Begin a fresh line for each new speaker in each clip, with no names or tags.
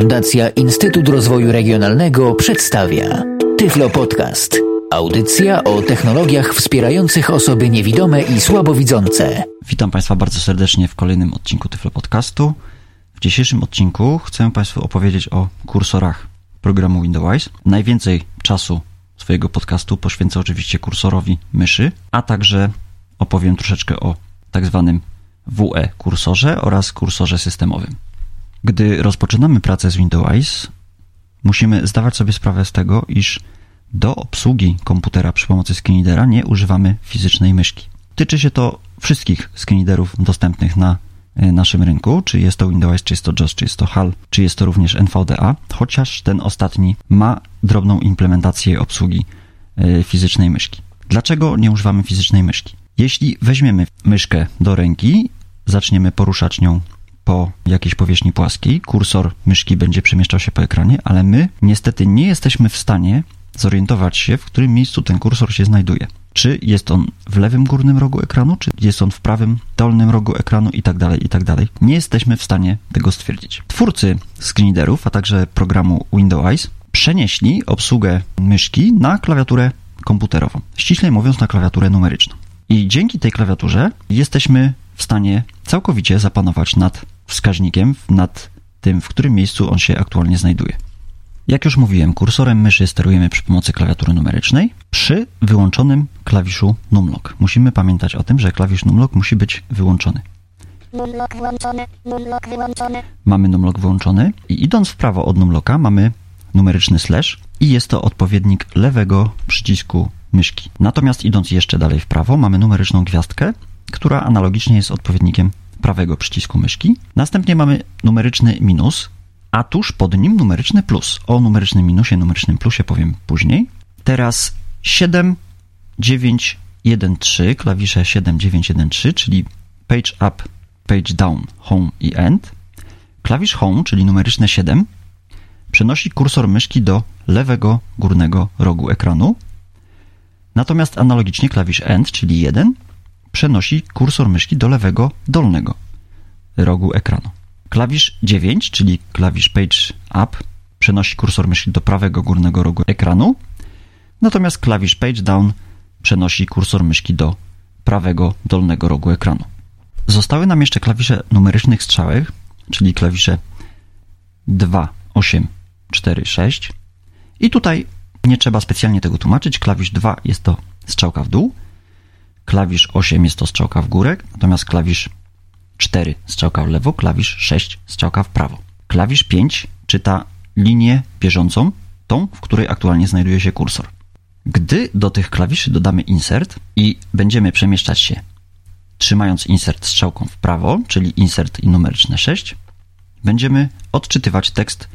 Fundacja Instytut Rozwoju Regionalnego przedstawia Tyflo Podcast. Audycja o technologiach wspierających osoby niewidome i słabowidzące.
Witam Państwa bardzo serdecznie w kolejnym odcinku Tyflo Podcastu. W dzisiejszym odcinku chcę Państwu opowiedzieć o kursorach programu Windows. Najwięcej czasu swojego podcastu poświęcę oczywiście kursorowi myszy, a także opowiem troszeczkę o tak zwanym WE kursorze oraz kursorze systemowym. Gdy rozpoczynamy pracę z Windows, musimy zdawać sobie sprawę z tego, iż do obsługi komputera przy pomocy screenreadera nie używamy fizycznej myszki. Tyczy się to wszystkich screenreaderów dostępnych na e, naszym rynku, czy jest to Windows, czy jest to JOS, czy jest to HAL, czy jest to również NVDA, chociaż ten ostatni ma drobną implementację obsługi e, fizycznej myszki. Dlaczego nie używamy fizycznej myszki? Jeśli weźmiemy myszkę do ręki, zaczniemy poruszać nią po jakiejś powierzchni płaskiej, kursor myszki będzie przemieszczał się po ekranie, ale my niestety nie jesteśmy w stanie zorientować się, w którym miejscu ten kursor się znajduje. Czy jest on w lewym górnym rogu ekranu, czy jest on w prawym dolnym rogu ekranu i tak dalej, i tak dalej. Nie jesteśmy w stanie tego stwierdzić. Twórcy screenreaderów, a także programu Windows przenieśli obsługę myszki na klawiaturę komputerową, ściślej mówiąc na klawiaturę numeryczną. I dzięki tej klawiaturze jesteśmy w stanie całkowicie zapanować nad wskaźnikiem, nad tym, w którym miejscu on się aktualnie znajduje. Jak już mówiłem, kursorem myszy sterujemy przy pomocy klawiatury numerycznej przy wyłączonym klawiszu numlock. Musimy pamiętać o tym, że klawisz numlock musi być wyłączony.
Numlock włączony, numlock wyłączony.
Mamy numlock włączony i idąc w prawo od numlocka mamy numeryczny slash i jest to odpowiednik lewego przycisku myszki. Natomiast idąc jeszcze dalej w prawo mamy numeryczną gwiazdkę, która analogicznie jest odpowiednikiem prawego przycisku myszki. Następnie mamy numeryczny minus, a tuż pod nim numeryczny plus. O numerycznym minusie, numerycznym plusie powiem później. Teraz 7, 9, 1, 3, klawisze 7, 9, 1, 3, czyli page up, page down, home i end. Klawisz home, czyli numeryczne 7, przenosi kursor myszki do lewego górnego rogu ekranu. Natomiast analogicznie klawisz end, czyli 1, przenosi kursor myszki do lewego dolnego rogu ekranu. Klawisz 9, czyli klawisz Page Up, przenosi kursor myszki do prawego górnego rogu ekranu, natomiast klawisz Page Down przenosi kursor myszki do prawego dolnego rogu ekranu. Zostały nam jeszcze klawisze numerycznych strzałek, czyli klawisze 2, 8, 4, 6. I tutaj nie trzeba specjalnie tego tłumaczyć. Klawisz 2 jest to strzałka w dół, klawisz 8 jest to strzałka w górę, natomiast klawisz 4 strzałka w lewo, klawisz 6 strzałka w prawo. Klawisz 5 czyta linię bieżącą, tą, w której aktualnie znajduje się kursor. Gdy do tych klawiszy dodamy insert i będziemy przemieszczać się trzymając insert strzałką w prawo, czyli insert i numeryczne 6, będziemy odczytywać tekst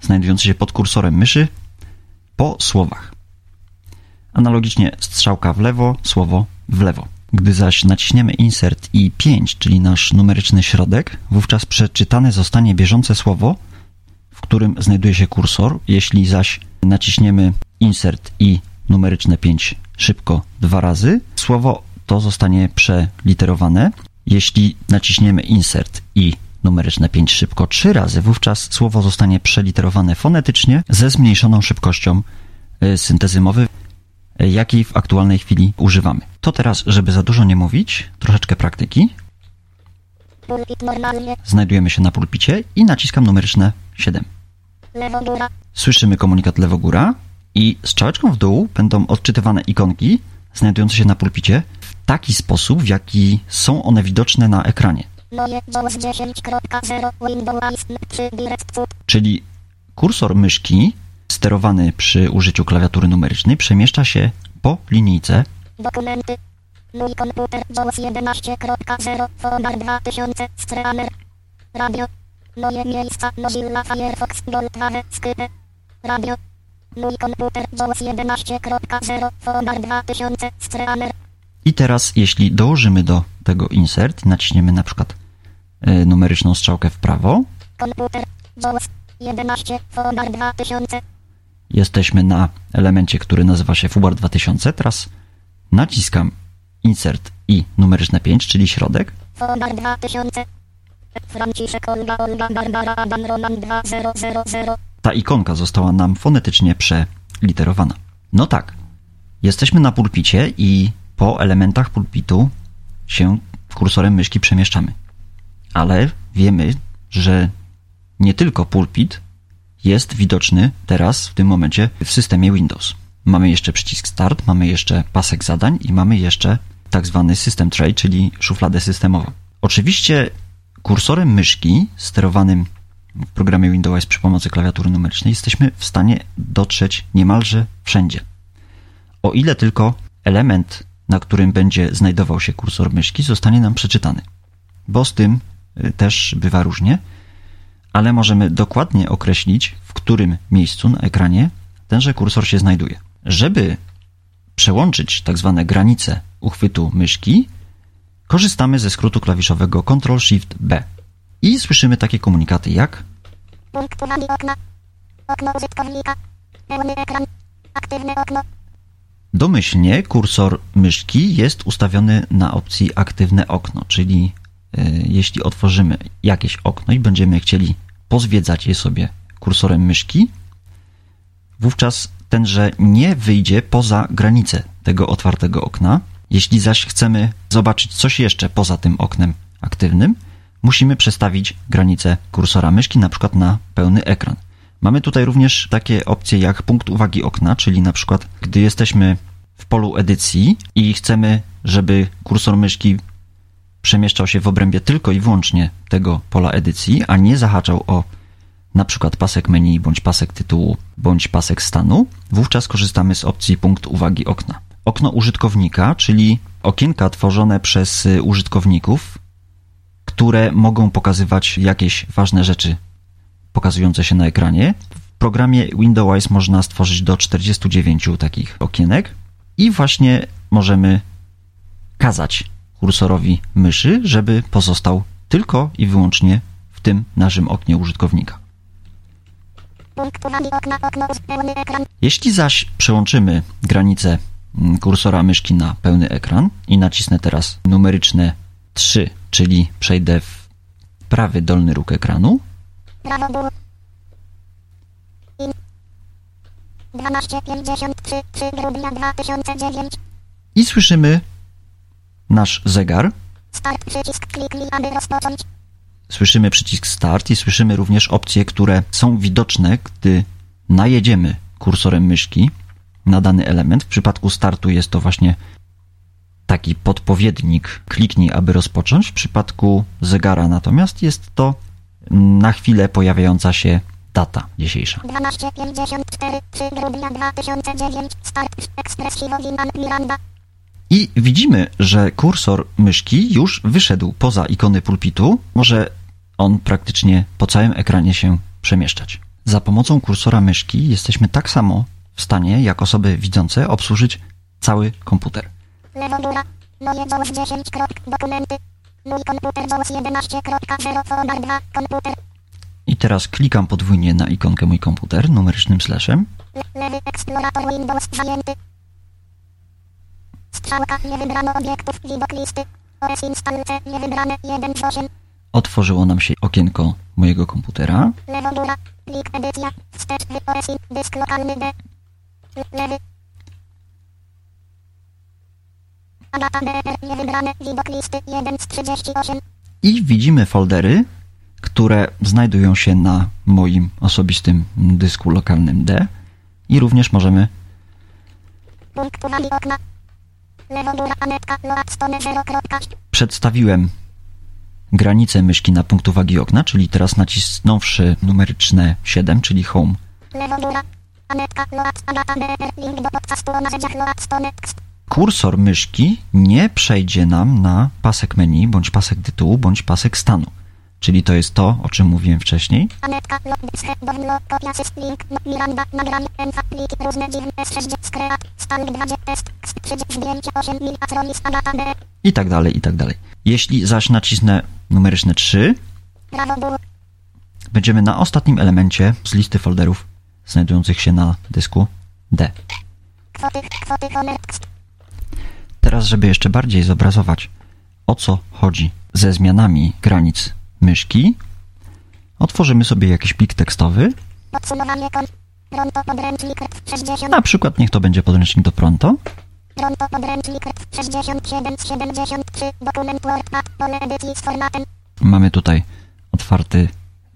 znajdujący się pod kursorem myszy po słowach. Analogicznie strzałka w lewo, słowo w lewo. Gdy zaś naciśniemy insert i 5, czyli nasz numeryczny środek, wówczas przeczytane zostanie bieżące słowo, w którym znajduje się kursor. Jeśli zaś naciśniemy insert i numeryczne 5 szybko dwa razy, słowo to zostanie przeliterowane. Jeśli naciśniemy insert i numeryczne 5 szybko trzy razy, wówczas słowo zostanie przeliterowane fonetycznie ze zmniejszoną szybkością y, syntezy mowy jakiej w aktualnej chwili używamy. To teraz, żeby za dużo nie mówić, troszeczkę praktyki. Znajdujemy się na pulpicie i naciskam numeryczne 7.
lewo góra,
Słyszymy komunikat lewo-góra i strzałeczką w dół będą odczytywane ikonki znajdujące się na pulpicie w taki sposób, w jaki są one widoczne na ekranie.
moje JAWS 10.0 Windows 3 Direct Foot,
Czyli kursor myszki sterowany przy użyciu klawiatury numerycznej przemieszcza się po linijce
dokumenty. Mój komputer JAWS 11.0 Fomar 2000 Streamer. Radio. Moje miejsca Mozilla Firefox Goldwave Skype. Radio. Mój komputer JAWS 11.0 Fomar 2000 Streamer.
I teraz, jeśli dołożymy do tego insert i naciśniemy na przykład y, numeryczną strzałkę w prawo,
Komputer JAWS 11 Fomar 2000
jesteśmy na elemencie, który nazywa się FUBAR 2000. Teraz naciskam insert i numeryczne 5, czyli środek.
Fomar 2000 Franciszek Olga Olga Barbara Adam Roman 2000.
Ta ikonka została nam fonetycznie przeliterowana. No tak, jesteśmy na pulpicie i po elementach pulpitu się kursorem myszki przemieszczamy. Ale wiemy, że nie tylko pulpit jest widoczny teraz w tym momencie w systemie Windows. Mamy jeszcze przycisk Start, mamy jeszcze pasek zadań i mamy jeszcze tak zwany System Tray, czyli szufladę systemową. Oczywiście kursorem myszki sterowanym w programie Windows przy pomocy klawiatury numerycznej jesteśmy w stanie dotrzeć niemalże wszędzie. O ile tylko element, na którym będzie znajdował się kursor myszki, zostanie nam przeczytany. Bo z tym y, też bywa różnie, ale możemy dokładnie określić, w którym miejscu na ekranie tenże kursor się znajduje. Żeby przełączyć tak zwane granice uchwytu myszki, korzystamy ze skrótu klawiszowego Ctrl-Shift-B i słyszymy takie komunikaty jak
Punkt uwagi okna. Okno użytkownika. Pełny ekran. Aktywne okno.
Domyślnie kursor myszki jest ustawiony na opcji aktywne okno, czyli y, jeśli otworzymy jakieś okno i będziemy chcieli pozwiedzać je sobie kursorem myszki, wówczas tenże nie wyjdzie poza granicę tego otwartego okna. Jeśli zaś chcemy zobaczyć coś jeszcze poza tym oknem aktywnym, musimy przestawić granicę kursora myszki na przykład na pełny ekran. Mamy tutaj również takie opcje jak punkt uwagi okna, czyli na przykład gdy jesteśmy w polu edycji i chcemy, żeby kursor myszki przemieszczał się w obrębie tylko i wyłącznie tego pola edycji, a nie zahaczał o na przykład pasek menu, bądź pasek tytułu, bądź pasek stanu, wówczas korzystamy z opcji punkt uwagi okna. Okno użytkownika, czyli okienka tworzone przez y, użytkowników, które mogą pokazywać jakieś ważne rzeczy pokazujące się na ekranie. W programie Windows można stworzyć do 49 takich okienek i właśnie możemy kazać kursorowi myszy, żeby pozostał tylko i wyłącznie w tym naszym oknie użytkownika.
Okna. Okno.
Jeśli zaś przełączymy granicę mm, kursora myszki na pełny ekran i nacisnę teraz numeryczne 3, czyli przejdę w prawy dolny róg ekranu,
Prawo było. In. 1253 3 grudnia 2009.
i słyszymy nasz zegar,
Start przycisk kliknij aby rozpocząć.
słyszymy przycisk Start i słyszymy również opcje, które są widoczne, gdy najedziemy kursorem myszki na dany element. W przypadku startu jest to właśnie taki podpowiednik kliknij, aby rozpocząć. W przypadku zegara natomiast jest to na chwilę pojawiająca się data dzisiejsza.
1254 3 grudnia 2009. Start ekspres Miranda.
I widzimy, że kursor myszki już wyszedł poza ikony pulpitu. Może on praktycznie po całym ekranie się przemieszczać. Za pomocą kursora myszki jesteśmy tak samo w stanie, jak osoby widzące, obsłużyć cały komputer.
Lewo góra. Moje JAWS 10. krok, Dokumenty. Mój komputer JAWS 11.0 Folder 2. Komputer.
I teraz klikam podwójnie na ikonkę mój komputer numerycznym slashem
Le- lewy eksplorator Windows zajęty. Strzałka nie wybrano obiektów. Widok listy. OS install C nie wybrane 1 z 8.
otworzyło nam się okienko mojego komputera.
Lewo góra. Plik edycja. Wstecz wy OS in. Dysk lokalny D. Le- Lewy. Agata DR nie wybrane. Widok listy 1 z 38.
I widzimy foldery, które znajdują się na moim osobistym dysku lokalnym D. I również możemy
Punkt uwagi okna.
Przedstawiłem granicę myszki na punkt uwagi okna, czyli teraz nacisnąwszy numeryczne 7, czyli home, kursor myszki nie przejdzie nam na pasek menu, bądź pasek tytułu, bądź pasek stanu. Czyli to jest to, o czym mówiłem wcześniej.
Anetka, log, dysk, download, kopia, syst, link, Miranda, nagranie, enfa, pliki, różne dziwne, S6, skreat, stalk, 2, test, kst, przycisk, zdjęcie, 8, mil, atronis, agata, d,
I tak dalej, i tak dalej. Jeśli zaś nacisnę numeryczne 3,
prawo, ból,
będziemy na ostatnim elemencie z listy folderów znajdujących się na dysku D. Teraz, żeby jeszcze bardziej zobrazować, o co chodzi ze zmianami granic myszki. Otworzymy sobie jakiś plik tekstowy.
Podsumowanie kon. Pronto podręcznik 60.
Na przykład niech to będzie podręcznik do Pronto.
Pronto podręcznik 67 z 73. Dokument WordPad. Pole edycji z formatem.
Mamy tutaj otwarty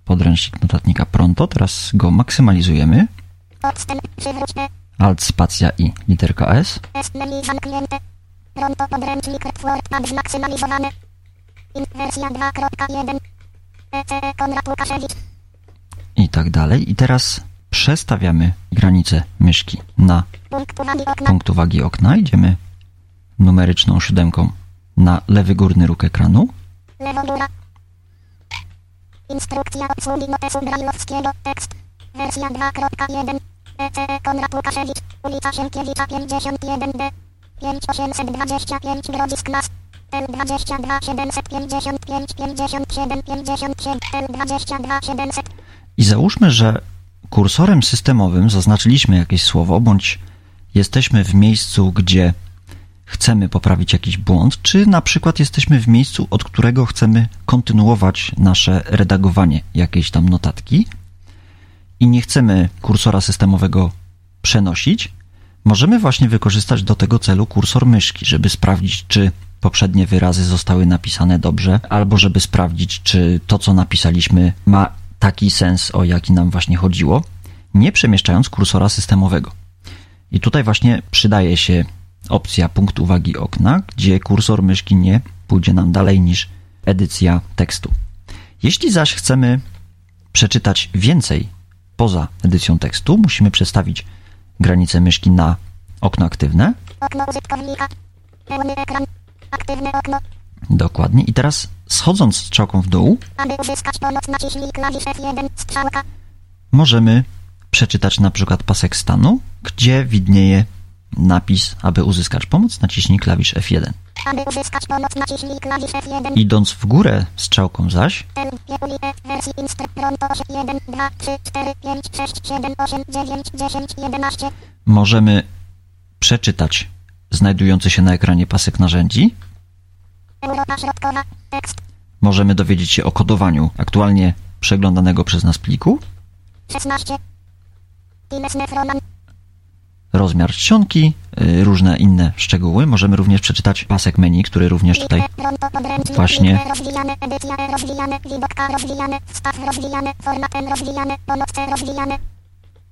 podręcznik notatnika Pronto. Teraz go maksymalizujemy.
Odstęp. Przywróć E.
Alt, spacja i literka S.
S menu zamknięte. Pronto podręcznik WordPad zmaksymalizowane. Int wersja 2.1. Konrad Łukaszewicz.
i tak dalej. I teraz przestawiamy granicę myszki na
Punkt uwagi okna.
punkt uwagi okna. Idziemy numeryczną siódemką na lewy górny róg ekranu.
Lewo góra. Instrukcja obsługi notesu brajlowskiego. Tekst. Wersja 2.1. ECE Konrad Łukaszewicz. Ulica Sienkiewicza 51D. 5825 Grodzisk. L22 755 57 57 L22 700
I załóżmy, że kursorem systemowym zaznaczyliśmy jakieś słowo, bądź jesteśmy w miejscu, gdzie chcemy poprawić jakiś błąd, czy na przykład jesteśmy w miejscu, od którego chcemy kontynuować nasze redagowanie jakiejś tam notatki i nie chcemy kursora systemowego przenosić, możemy właśnie wykorzystać do tego celu kursor myszki, żeby sprawdzić, czy poprzednie wyrazy zostały napisane dobrze, albo żeby sprawdzić, czy to, co napisaliśmy, ma taki sens, o jaki nam właśnie chodziło, nie przemieszczając kursora systemowego. I tutaj właśnie przydaje się opcja punkt uwagi okna, gdzie kursor myszki nie pójdzie nam dalej niż edycja tekstu. Jeśli zaś chcemy przeczytać więcej poza edycją tekstu, musimy przestawić granicę myszki na okno aktywne.
Okno użytkownika. Pełny ekran. Aktywne okno.
Dokładnie. I teraz schodząc strzałką w dół,
Aby uzyskać pomoc naciśnij klawisz F1. Strzałka.
możemy przeczytać na przykład pasek stanu, gdzie widnieje napis, aby uzyskać pomoc, naciśnij klawisz F1.
Aby uzyskać pomoc naciśnij klawisz F1.
Idąc w górę strzałką zaś,
E, wersji instr, pronto 8, 1, 2, 3, 4, 5, 6, 7, 8, 9, 10, 11.
możemy przeczytać znajdujący się na ekranie pasek narzędzi, możemy dowiedzieć się o kodowaniu aktualnie przeglądanego przez nas pliku,
16. Iles Nefroman.
rozmiar czcionki, y, różne inne szczegóły. Możemy również przeczytać pasek menu, który również tutaj właśnie-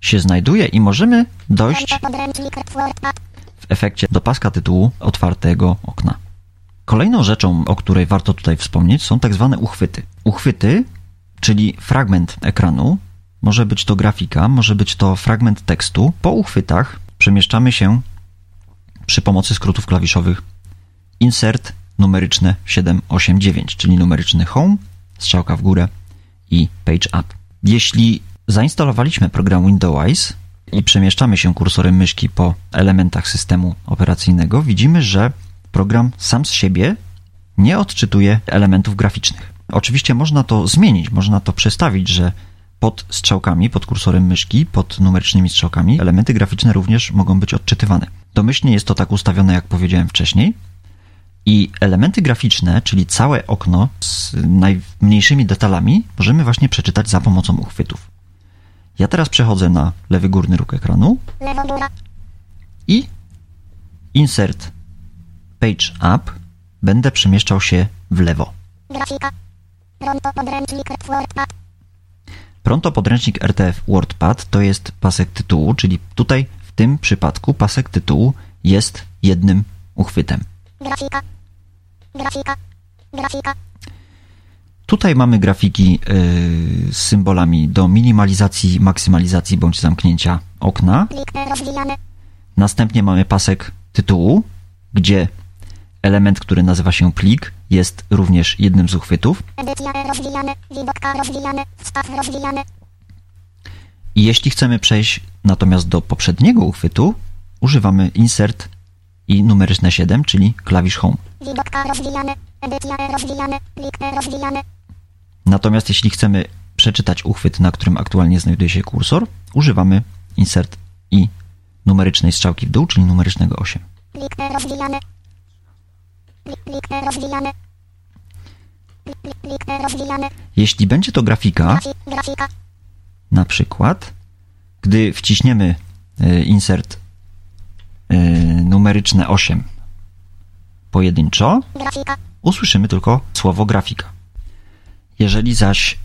się znajduje i możemy dojść. Efekcie do paska tytułu otwartego okna. Kolejną rzeczą, o której warto tutaj wspomnieć, są tak zwane uchwyty. Uchwyty, czyli fragment ekranu, może być to grafika, może być to fragment tekstu. Po uchwytach przemieszczamy się przy pomocy skrótów klawiszowych insert numeryczne 789, czyli numeryczny home, strzałka w górę i page up. Jeśli zainstalowaliśmy program Windows i przemieszczamy się kursorem myszki po elementach systemu operacyjnego, widzimy, że program sam z siebie nie odczytuje elementów graficznych. Oczywiście można to zmienić, można to przestawić, że pod strzałkami, pod kursorem myszki, pod numerycznymi strzałkami elementy graficzne również mogą być odczytywane. Domyślnie jest to tak ustawione, jak powiedziałem wcześniej. I elementy graficzne, czyli całe okno z najmniejszymi detalami, możemy właśnie przeczytać za pomocą uchwytów. Ja teraz przechodzę na lewy górny róg ekranu i insert page up będę przemieszczał się w lewo.
Grafika. Pronto podręcznik WordPad.
Pronto podręcznik RTF WordPad to jest pasek tytułu, czyli tutaj w tym przypadku pasek tytułu jest jednym uchwytem.
Grafika. Grafika. Grafika.
Tutaj mamy grafiki yy, z symbolami do minimalizacji, maksymalizacji bądź zamknięcia okna. Następnie mamy pasek tytułu, gdzie element, który nazywa się plik, jest również jednym z uchwytów. I jeśli chcemy przejść natomiast do poprzedniego uchwytu, używamy insert i numeryczne 7, czyli klawisz home.
Widokka rozwijane. Edycja E rozwijane. Plik E rozwijane.
Natomiast jeśli chcemy przeczytać uchwyt, na którym aktualnie znajduje się kursor, używamy insert i numerycznej strzałki w dół, czyli numerycznego 8.
Plik E rozwijane. Plik, plik E rozwijane. Plik, plik, e, rozwijane.
Jeśli będzie to grafika,
Grafi, grafika.
na przykład, gdy wciśniemy y, insert y, numeryczne 8 pojedynczo, usłyszymy tylko słowo grafika. Jeżeli zaś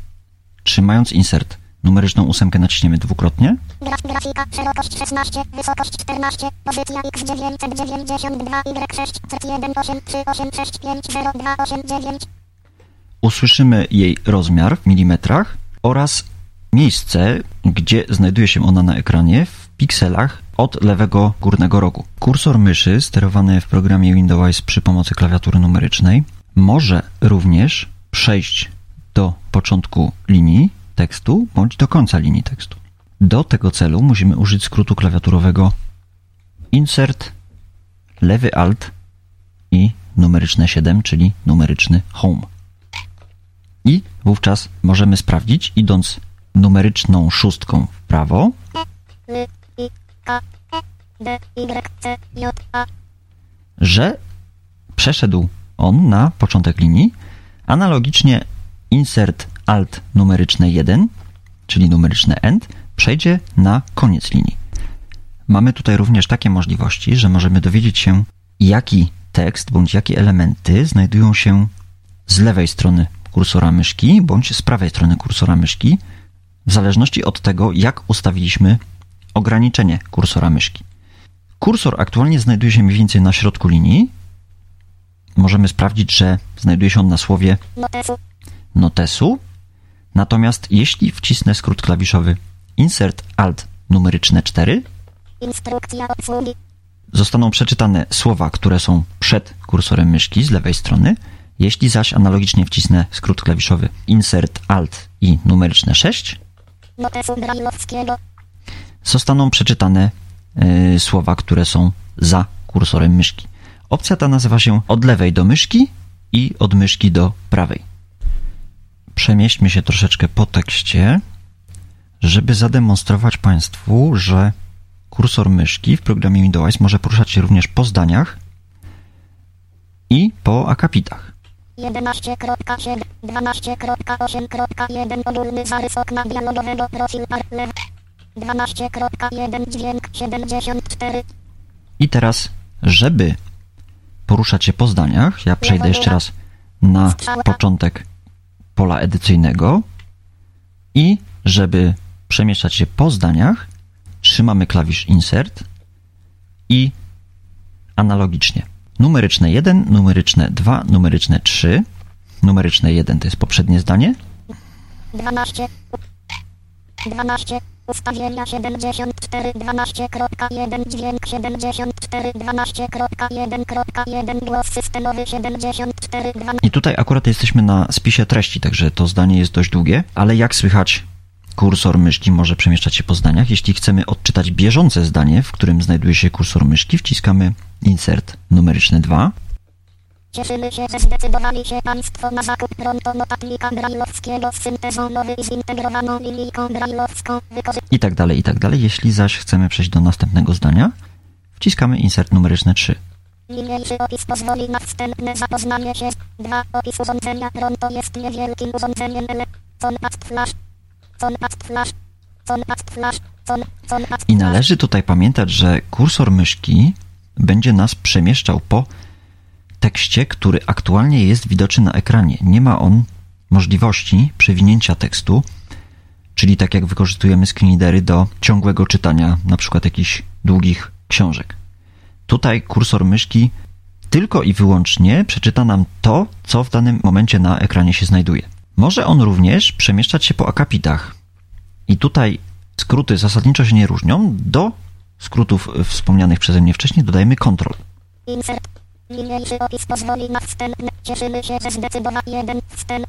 trzymając insert numeryczną ósemkę naciśniemy dwukrotnie,
Graf, grafika. Szerokość 16, wysokość 14, pozycja x992, y6, c183865029.
usłyszymy jej rozmiar w milimetrach oraz miejsce, gdzie znajduje się ona na ekranie w pikselach od lewego górnego rogu. Kursor myszy sterowany w programie Windows przy pomocy klawiatury numerycznej może również przejść do początku linii tekstu bądź do końca linii tekstu. Do tego celu musimy użyć skrótu klawiaturowego Insert, lewy Alt i numeryczne 7, czyli numeryczny Home. I wówczas możemy sprawdzić, idąc numeryczną szóstką w prawo, że przeszedł on na początek linii. Analogicznie insert alt numeryczne 1, czyli numeryczne end, przejdzie na koniec linii. Mamy tutaj również takie możliwości, że możemy dowiedzieć się, jaki tekst bądź jakie elementy znajdują się z lewej strony kursora myszki bądź z prawej strony kursora myszki, w zależności od tego, jak ustawiliśmy ograniczenie kursora myszki. Kursor aktualnie znajduje się mniej więcej na środku linii. Możemy sprawdzić, że znajduje się on na słowie
Notesu.
Natomiast jeśli wcisnę skrót klawiszowy Insert Alt numeryczne 4,
Instrukcja obsługi.
zostaną przeczytane słowa, które są przed kursorem myszki z lewej strony. Jeśli zaś analogicznie wcisnę skrót klawiszowy Insert Alt i numeryczne 6,
Notesu brajlowskiego.
zostaną przeczytane y, słowa, które są za kursorem myszki. Opcja ta nazywa się od lewej do myszki i od myszki do prawej. Przemieśćmy się troszeczkę po tekście, żeby zademonstrować Państwu, że kursor myszki w programie Windows może poruszać się również po zdaniach i po akapitach.
11.7, 12.8.1 ogólny zarys okna dialogowego profil par lew. 12.1 dźwięk 74
I teraz, żeby poruszać się po zdaniach, ja przejdę jeszcze raz na początek pola edycyjnego i żeby przemieszczać się po zdaniach, trzymamy klawisz Insert i analogicznie. Numeryczne 1, numeryczne 2, numeryczne 3. Numeryczne 1 to jest poprzednie zdanie,
12 12 ustawienia 74 12.1 dźwięk 74 12.1.1 głos systemowy 74 12
I tutaj akurat jesteśmy na spisie treści, także to zdanie jest dość długie, ale jak słychać, kursor myszki może przemieszczać się po zdaniach. Jeśli chcemy odczytać bieżące zdanie, w którym znajduje się kursor myszki, wciskamy insert numeryczny 2
Cieszymy się, że zdecydowali się Państwo na zakup pronto notatnika brajlowskiego z syntezą nowy i zintegrowaną linijką brajlowską.
I tak dalej, i tak dalej. Jeśli zaś chcemy przejść do następnego zdania, wciskamy insert numeryczny 3.
Niniejszy opis pozwoli na wstępne zapoznanie się. 2. Opis urządzenia pronto jest niewielkim urządzeniem ele. Conpast flash. Conpast flash. Conpast flash.
I należy tutaj pamiętać, że kursor myszki będzie nas przemieszczał po tekście, który aktualnie jest widoczny na ekranie. Nie ma on możliwości przewinięcia tekstu, czyli tak jak wykorzystujemy screenreadery do ciągłego czytania na przykład jakichś długich książek. Tutaj kursor myszki tylko i wyłącznie przeczyta nam to, co w danym momencie na ekranie się znajduje. Może on również przemieszczać się po akapitach. I tutaj skróty zasadniczo się nie różnią. Do skrótów wspomnianych przeze mnie wcześniej dodajemy control.
Insert. Niniejszy opis pozwoli na wstępne. Cieszymy się, że jeden wstęp.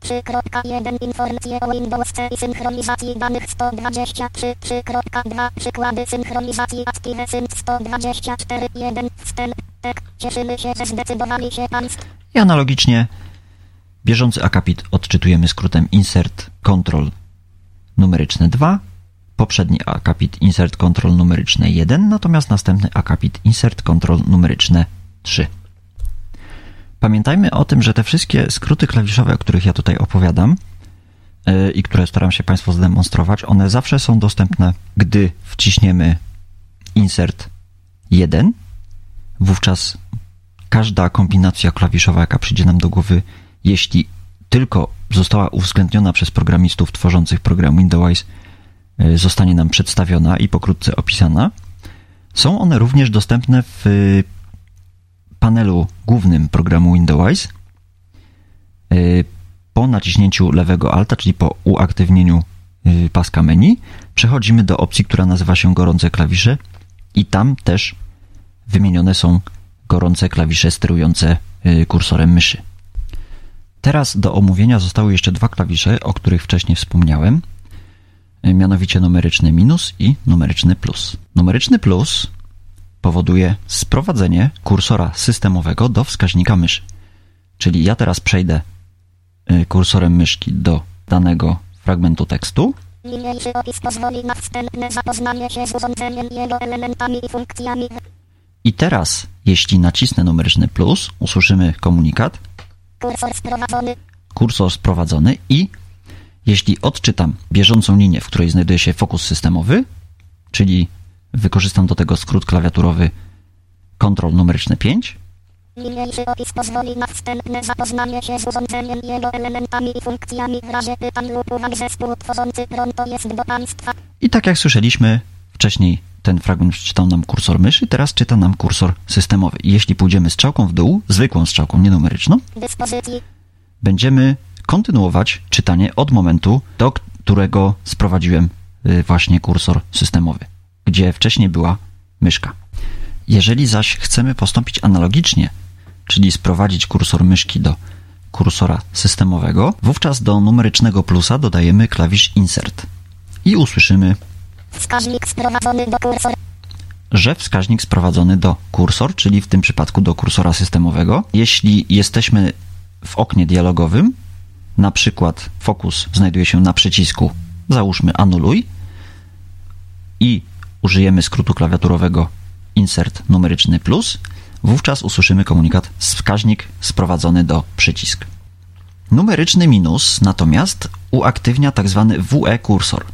3.1 Informacje o Windows C i synchronizacji danych 123 3.2 Przykłady synchronizacji Active Sync 124 1 Wstęp Tek Cieszymy się, że zdecydowali się Państwo
I analogicznie bieżący akapit odczytujemy skrótem insert control numeryczne 2, poprzedni akapit insert control numeryczne 1, natomiast następny akapit insert control numeryczne 3. Pamiętajmy o tym, że te wszystkie skróty klawiszowe, o których ja tutaj opowiadam yy, i które staram się Państwu zdemonstrować, one zawsze są dostępne, gdy wciśniemy insert 1. Wówczas każda kombinacja klawiszowa, jaka przyjdzie nam do głowy, jeśli tylko została uwzględniona przez programistów tworzących program Windows, yy, zostanie nam przedstawiona i pokrótce opisana. Są one również dostępne w panelu głównym programu Windows y, po naciśnięciu lewego alta, czyli po uaktywnieniu y, paska menu, przechodzimy do opcji, która nazywa się gorące klawisze i tam też wymienione są gorące klawisze sterujące y, kursorem myszy. Teraz do omówienia zostały jeszcze dwa klawisze, o których wcześniej wspomniałem, mianowicie numeryczny minus i numeryczny plus. Numeryczny plus powoduje sprowadzenie kursora systemowego do wskaźnika myszy. Czyli ja teraz przejdę y, kursorem myszki do danego fragmentu tekstu.
Niniejszy opis pozwoli na wstępne zapoznanie się z urządzeniem, jego elementami i funkcjami.
I teraz, jeśli nacisnę numeryczny plus, usłyszymy komunikat.
Kursor sprowadzony.
Kursor sprowadzony i jeśli odczytam bieżącą linię, w której znajduje się fokus systemowy, czyli Wykorzystam do tego skrót klawiaturowy Ctrl numeryczny 5.
Niniejszy opis pozwoli na wstępne zapoznanie się z urządzeniem, jego elementami i funkcjami w razie pytań lub uwag zespół tworzący pronto jest do Państwa.
I tak jak słyszeliśmy wcześniej, ten fragment czytał nam kursor myszy, teraz czyta nam kursor systemowy. Jeśli pójdziemy strzałką w dół, zwykłą strzałką, nie numeryczną,
Dyspozycji.
będziemy kontynuować czytanie od momentu, do którego sprowadziłem y, właśnie kursor systemowy gdzie wcześniej była myszka. Jeżeli zaś chcemy postąpić analogicznie, czyli sprowadzić kursor myszki do kursora systemowego, wówczas do numerycznego plusa dodajemy klawisz Insert i usłyszymy
Wskaźnik sprowadzony do
że wskaźnik sprowadzony do kursor, czyli w tym przypadku do kursora systemowego. Jeśli jesteśmy w oknie dialogowym, na przykład fokus znajduje się na przycisku, załóżmy anuluj i użyjemy skrótu klawiaturowego insert numeryczny plus, wówczas usłyszymy komunikat wskaźnik sprowadzony do przycisk. Numeryczny minus natomiast uaktywnia tzw. Tak WE kursor.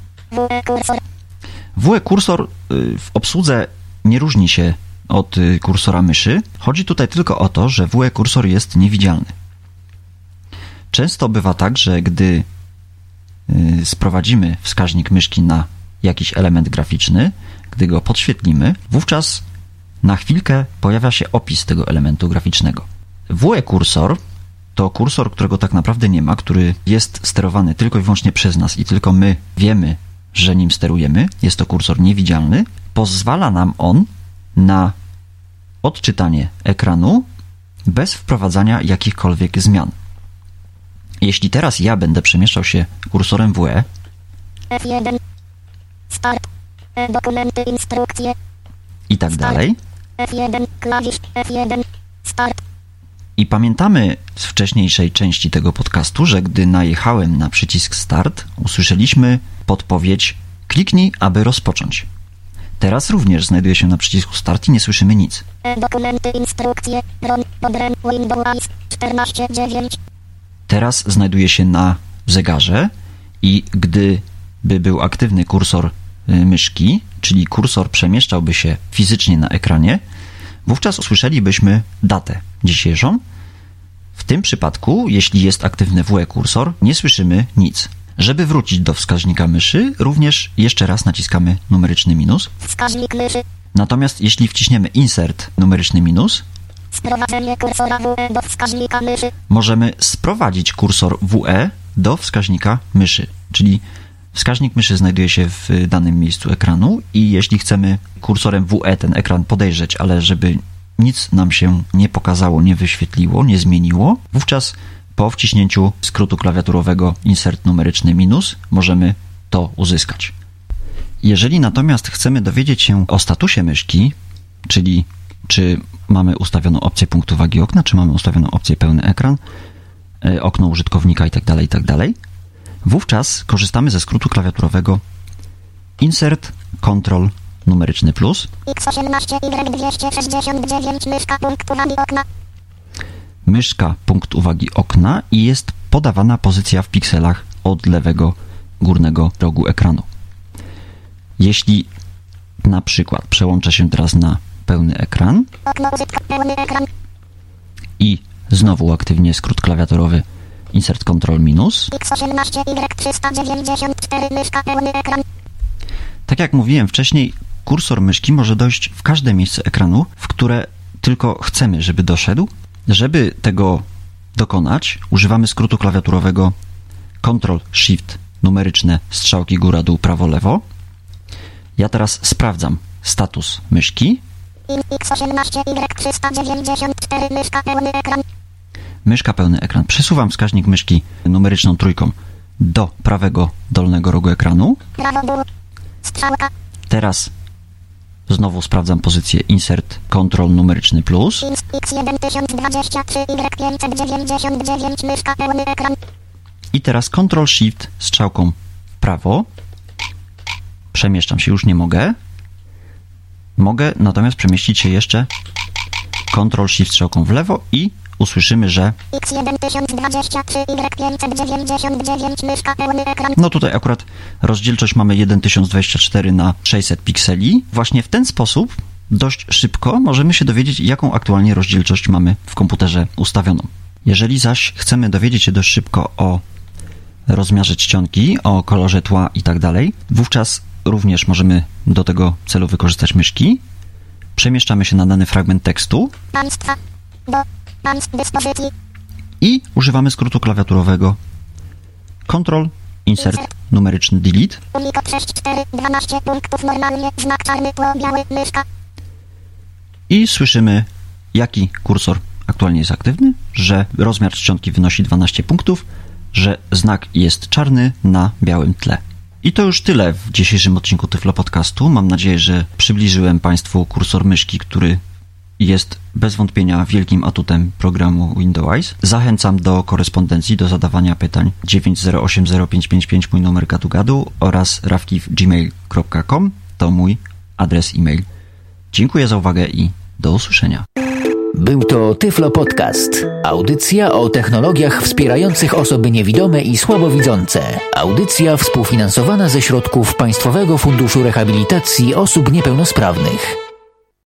WE kursor.
Y, w obsłudze nie różni się od y, kursora myszy. Chodzi tutaj tylko o to, że WE kursor jest niewidzialny. Często bywa tak, że gdy y, sprowadzimy wskaźnik myszki na jakiś element graficzny, gdy go podświetlimy, wówczas na chwilkę pojawia się opis tego elementu graficznego. WE kursor to kursor, którego tak naprawdę nie ma, który jest sterowany tylko i wyłącznie przez nas i tylko my wiemy, że nim sterujemy. Jest to kursor niewidzialny. Pozwala nam on na odczytanie ekranu bez wprowadzania jakichkolwiek zmian. Jeśli teraz ja będę przemieszczał się kursorem WE
F1. Start. E, dokumenty, instrukcje.
i tak dalej,
F1. Klawisz. F1. Start.
I pamiętamy z wcześniejszej części tego podcastu, że gdy najechałem na przycisk Start, usłyszeliśmy podpowiedź Kliknij, aby rozpocząć. Teraz również znajduje się na przycisku Start i nie słyszymy nic.
E, dokumenty, instrukcje. Ron. Podrem. Windows. 14.9.
Teraz znajduje się na zegarze i gdy by był aktywny kursor myszki, czyli kursor przemieszczałby się fizycznie na ekranie, wówczas usłyszelibyśmy datę dzisiejszą. W tym przypadku, jeśli jest aktywny WE kursor, nie słyszymy nic. Żeby wrócić do wskaźnika myszy, również jeszcze raz naciskamy numeryczny minus.
Wskaźnik myszy.
Natomiast jeśli wciśniemy insert numeryczny minus,
Sprowadzenie kursora WE do wskaźnika myszy.
możemy sprowadzić kursor WE do wskaźnika myszy, czyli wskaźnik myszy znajduje się w danym miejscu ekranu i jeśli chcemy kursorem WE ten ekran podejrzeć, ale żeby nic nam się nie pokazało, nie wyświetliło, nie zmieniło, wówczas po wciśnięciu skrótu klawiaturowego insert numeryczny minus możemy to uzyskać. Jeżeli natomiast chcemy dowiedzieć się o statusie myszki, czyli czy mamy ustawioną opcję punktu wagi okna, czy mamy ustawioną opcję pełny ekran, e, okno użytkownika itd., itd., wówczas korzystamy ze skrótu klawiaturowego insert control numeryczny plus.
X18 Y269 myszka punktu wagi okna.
myszka punkt uwagi okna i jest podawana pozycja w pikselach od lewego górnego rogu ekranu. Jeśli na przykład przełączę się teraz na pełny ekran. i znowu aktywnie skrót klawiaturowy Insert Ctrl minus.
X18Y394 myszka, pełny ekran.
Tak jak mówiłem wcześniej, kursor myszki może dojść w każde miejsce ekranu, w które tylko chcemy, żeby doszedł. Żeby tego dokonać, używamy skrótu klawiaturowego Ctrl Shift numeryczne strzałki góra dół prawo lewo. Ja teraz sprawdzam status myszki.
X18Y394 myszka, pełny ekran.
Myszka pełny ekran. Przesuwam wskaźnik myszki numeryczną trójką do prawego dolnego rogu ekranu.
Strzałka.
Teraz znowu sprawdzam pozycję Insert Ctrl numeryczny plus.
X1023Y599 myszka, pełny ekran.
I teraz Ctrl Shift strzałką prawo. Przemieszczam się, już nie mogę. Mogę natomiast przemieścić się jeszcze Ctrl Shift strzałką w lewo i usłyszymy, że
X1023Y599 myszka, pełny ekran.
no tutaj akurat rozdzielczość mamy 1024 na 600 pikseli. Właśnie w ten sposób dość szybko możemy się dowiedzieć, jaką aktualnie rozdzielczość mamy w komputerze ustawioną. Jeżeli zaś chcemy dowiedzieć się dość szybko o rozmiarze czcionki, o kolorze tła i tak dalej, wówczas również możemy do tego celu wykorzystać myszki. Przemieszczamy się na dany fragment tekstu
Państwa. Do.
I używamy skrótu klawiaturowego Ctrl, Insert, numeryczny Delete.
Unicode 6, 4, 12 punktów normalnie. Znak czarny, tło biały, myszka.
i słyszymy, jaki kursor aktualnie jest aktywny, że rozmiar czcionki wynosi 12 punktów, że znak jest czarny na białym tle. I to już tyle w dzisiejszym odcinku Tyflo Podcastu. Mam nadzieję, że przybliżyłem Państwu kursor myszki, który jest bez wątpienia wielkim atutem programu Windows. Zachęcam do korespondencji, do zadawania pytań 9080555 mój numer gadu gadu oraz rawkiw.gmail.com to mój adres e-mail. Dziękuję za uwagę i do usłyszenia.
Był to Tyflo Podcast. Audycja o technologiach wspierających osoby niewidome i słabowidzące. Audycja współfinansowana ze środków Państwowego Funduszu Rehabilitacji Osób Niepełnosprawnych.